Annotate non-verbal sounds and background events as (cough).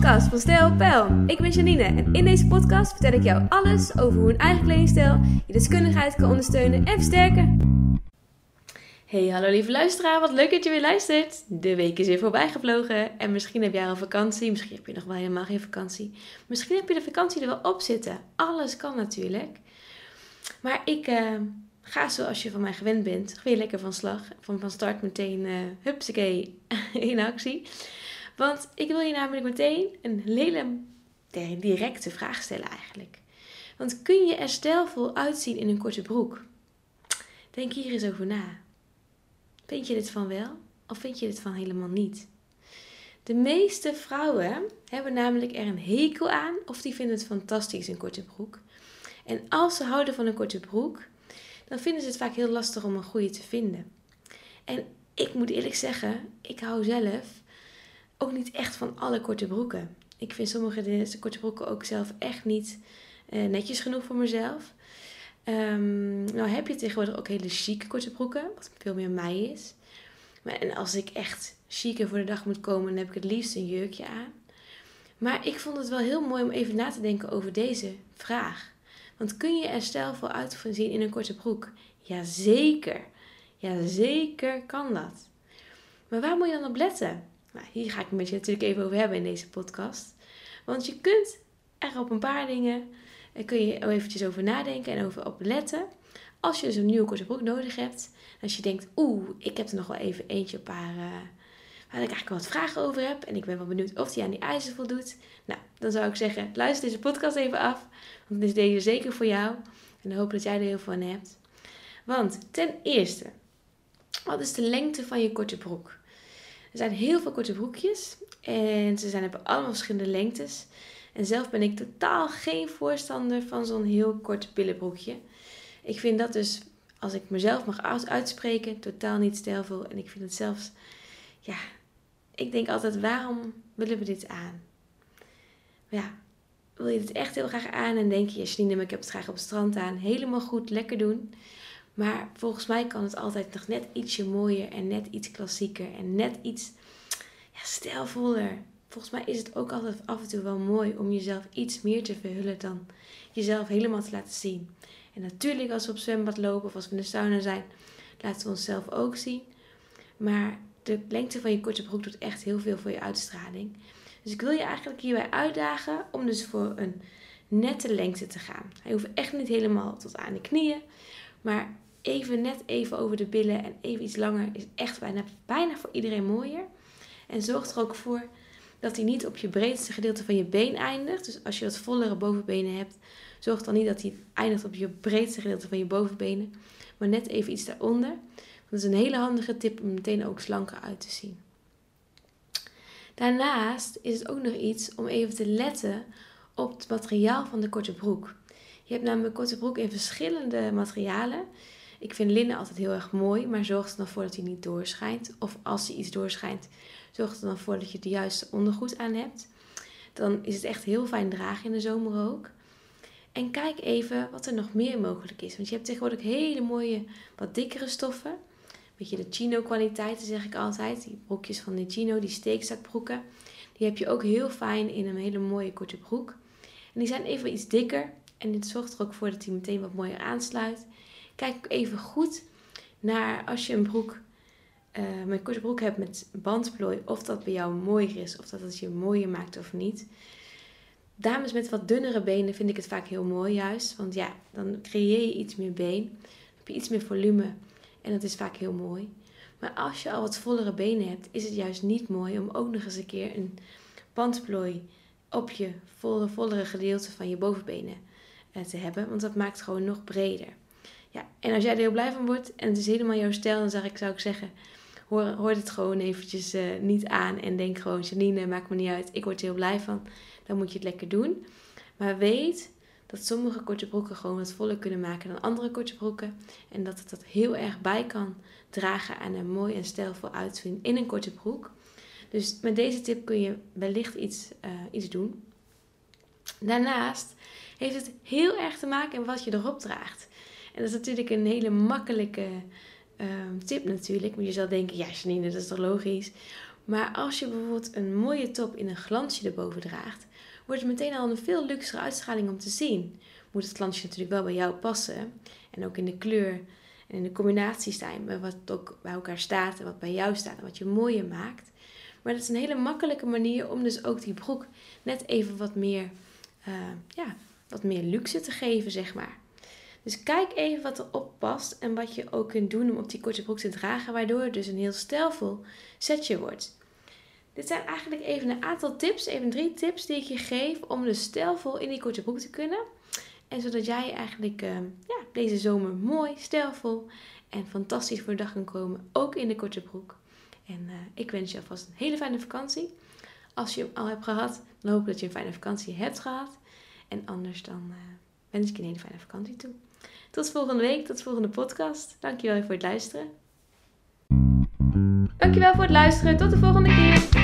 podcast van Stijl. Ik ben Janine en in deze podcast vertel ik jou alles over hoe een eigen kledingstijl je deskundigheid kan ondersteunen en versterken. Hey, hallo lieve luisteraar, wat leuk dat je weer luistert. De week is weer voorbij gevlogen en misschien heb jij al vakantie, misschien heb je nog wel helemaal geen vakantie. Misschien heb je de vakantie er wel op zitten. Alles kan natuurlijk. Maar ik uh, ga zoals je van mij gewend bent, weer lekker van slag. Van, van start meteen, uh, (laughs) in actie. Want ik wil je namelijk meteen een hele directe vraag stellen eigenlijk. Want kun je er stijlvol uitzien in een korte broek? Denk hier eens over na. Vind je dit van wel of vind je dit van helemaal niet? De meeste vrouwen hebben namelijk er een hekel aan of die vinden het fantastisch een korte broek. En als ze houden van een korte broek, dan vinden ze het vaak heel lastig om een goede te vinden. En ik moet eerlijk zeggen, ik hou zelf ook niet echt van alle korte broeken. Ik vind sommige korte broeken ook zelf echt niet uh, netjes genoeg voor mezelf. Um, nou heb je tegenwoordig ook hele chique korte broeken, wat veel meer mij is. Maar, en als ik echt chique voor de dag moet komen, dan heb ik het liefst een jurkje aan. Maar ik vond het wel heel mooi om even na te denken over deze vraag. Want kun je er stijlvol uit zien in een korte broek? Jazeker. Jazeker kan dat. Maar waar moet je dan op letten? Nou, hier ga ik het met je natuurlijk even over hebben in deze podcast. Want je kunt er op een paar dingen daar kun je eventjes over nadenken en over op letten. Als je dus een nieuwe korte broek nodig hebt. Als je denkt, oeh, ik heb er nog wel even eentje op haar, uh, waar ik eigenlijk wat vragen over heb. En ik ben wel benieuwd of die aan die eisen voldoet. Nou, dan zou ik zeggen, luister deze podcast even af. Want is deze zeker voor jou. En ik hoop dat jij er heel veel aan hebt. Want ten eerste, wat is de lengte van je korte broek? Er zijn heel veel korte broekjes. En ze zijn, hebben allemaal verschillende lengtes. En zelf ben ik totaal geen voorstander van zo'n heel kort billenbroekje. Ik vind dat dus, als ik mezelf mag uitspreken, totaal niet stijlvol. En ik vind het zelfs, ja, ik denk altijd, waarom willen we dit aan? ja, wil je het echt heel graag aan en denk je, Janine, maar ik heb het graag op het strand aan. Helemaal goed, lekker doen. Maar volgens mij kan het altijd nog net ietsje mooier en net iets klassieker en net iets ja, stijlvoller volgens mij is het ook altijd af en toe wel mooi om jezelf iets meer te verhullen dan jezelf helemaal te laten zien. En natuurlijk als we op zwembad lopen of als we in de sauna zijn, laten we onszelf ook zien. Maar de lengte van je korte broek doet echt heel veel voor je uitstraling. Dus ik wil je eigenlijk hierbij uitdagen om dus voor een nette lengte te gaan. Hij hoeft echt niet helemaal tot aan de knieën, maar even net even over de billen en even iets langer is echt bijna, bijna voor iedereen mooier. En zorg er ook voor dat hij niet op je breedste gedeelte van je been eindigt. Dus als je wat vollere bovenbenen hebt, zorg dan niet dat hij eindigt op je breedste gedeelte van je bovenbenen, maar net even iets daaronder. Dat is een hele handige tip om meteen ook slanker uit te zien. Daarnaast is het ook nog iets om even te letten op het materiaal van de korte broek. Je hebt namelijk korte broek in verschillende materialen. Ik vind linnen altijd heel erg mooi, maar zorg er dan voor dat hij niet doorschijnt. Of als hij iets doorschijnt, zorg er dan voor dat je de juiste ondergoed aan hebt. Dan is het echt heel fijn dragen in de zomer ook. En kijk even wat er nog meer mogelijk is. Want je hebt tegenwoordig hele mooie, wat dikkere stoffen. Beetje de chino kwaliteiten zeg ik altijd. Die broekjes van de chino, die steekzakbroeken. Die heb je ook heel fijn in een hele mooie korte broek. En die zijn even iets dikker. En dit zorgt er ook voor dat hij meteen wat mooier aansluit. Kijk even goed naar als je een broek uh, mijn korte broek hebt met bandplooi, of dat bij jou mooier is, of dat het je mooier maakt of niet. Dames met wat dunnere benen vind ik het vaak heel mooi juist, want ja, dan creëer je iets meer been, dan heb je iets meer volume en dat is vaak heel mooi. Maar als je al wat vollere benen hebt, is het juist niet mooi om ook nog eens een keer een bandplooi op je volle, vollere gedeelte van je bovenbenen uh, te hebben, want dat maakt gewoon nog breder. Ja, en als jij er heel blij van wordt en het is helemaal jouw stijl, dan zou ik, zou ik zeggen, hoor, het gewoon eventjes uh, niet aan en denk gewoon, Janine, maakt me niet uit, ik word er heel blij van. Dan moet je het lekker doen. Maar weet dat sommige korte broeken gewoon wat voller kunnen maken dan andere korte broeken. En dat het dat heel erg bij kan dragen aan een mooi en stijlvol uitzien in een korte broek. Dus met deze tip kun je wellicht iets, uh, iets doen. Daarnaast heeft het heel erg te maken met wat je erop draagt. En dat is natuurlijk een hele makkelijke um, tip natuurlijk. Maar je zal denken, ja Janine, dat is toch logisch. Maar als je bijvoorbeeld een mooie top in een glansje erboven draagt, wordt het meteen al een veel luxere uitstraling om te zien. Moet het glansje natuurlijk wel bij jou passen en ook in de kleur en in de combinatie zijn met wat ook bij elkaar staat en wat bij jou staat en wat je mooier maakt. Maar dat is een hele makkelijke manier om dus ook die broek net even wat meer, uh, ja, wat meer luxe te geven, zeg maar. Dus kijk even wat erop past en wat je ook kunt doen om op die korte broek te dragen, waardoor het dus een heel stijlvol setje wordt. Dit zijn eigenlijk even een aantal tips, even drie tips die ik je geef om dus stijlvol in die korte broek te kunnen. En zodat jij eigenlijk uh, ja, deze zomer mooi, stijlvol en fantastisch voor de dag kan komen, ook in de korte broek. En uh, ik wens je alvast een hele fijne vakantie. Als je hem al hebt gehad, dan hoop ik dat je een fijne vakantie hebt gehad. En anders dan uh, wens ik je een hele fijne vakantie toe. Tot volgende week, tot de volgende podcast. Dankjewel voor het luisteren. Dankjewel voor het luisteren. Tot de volgende keer.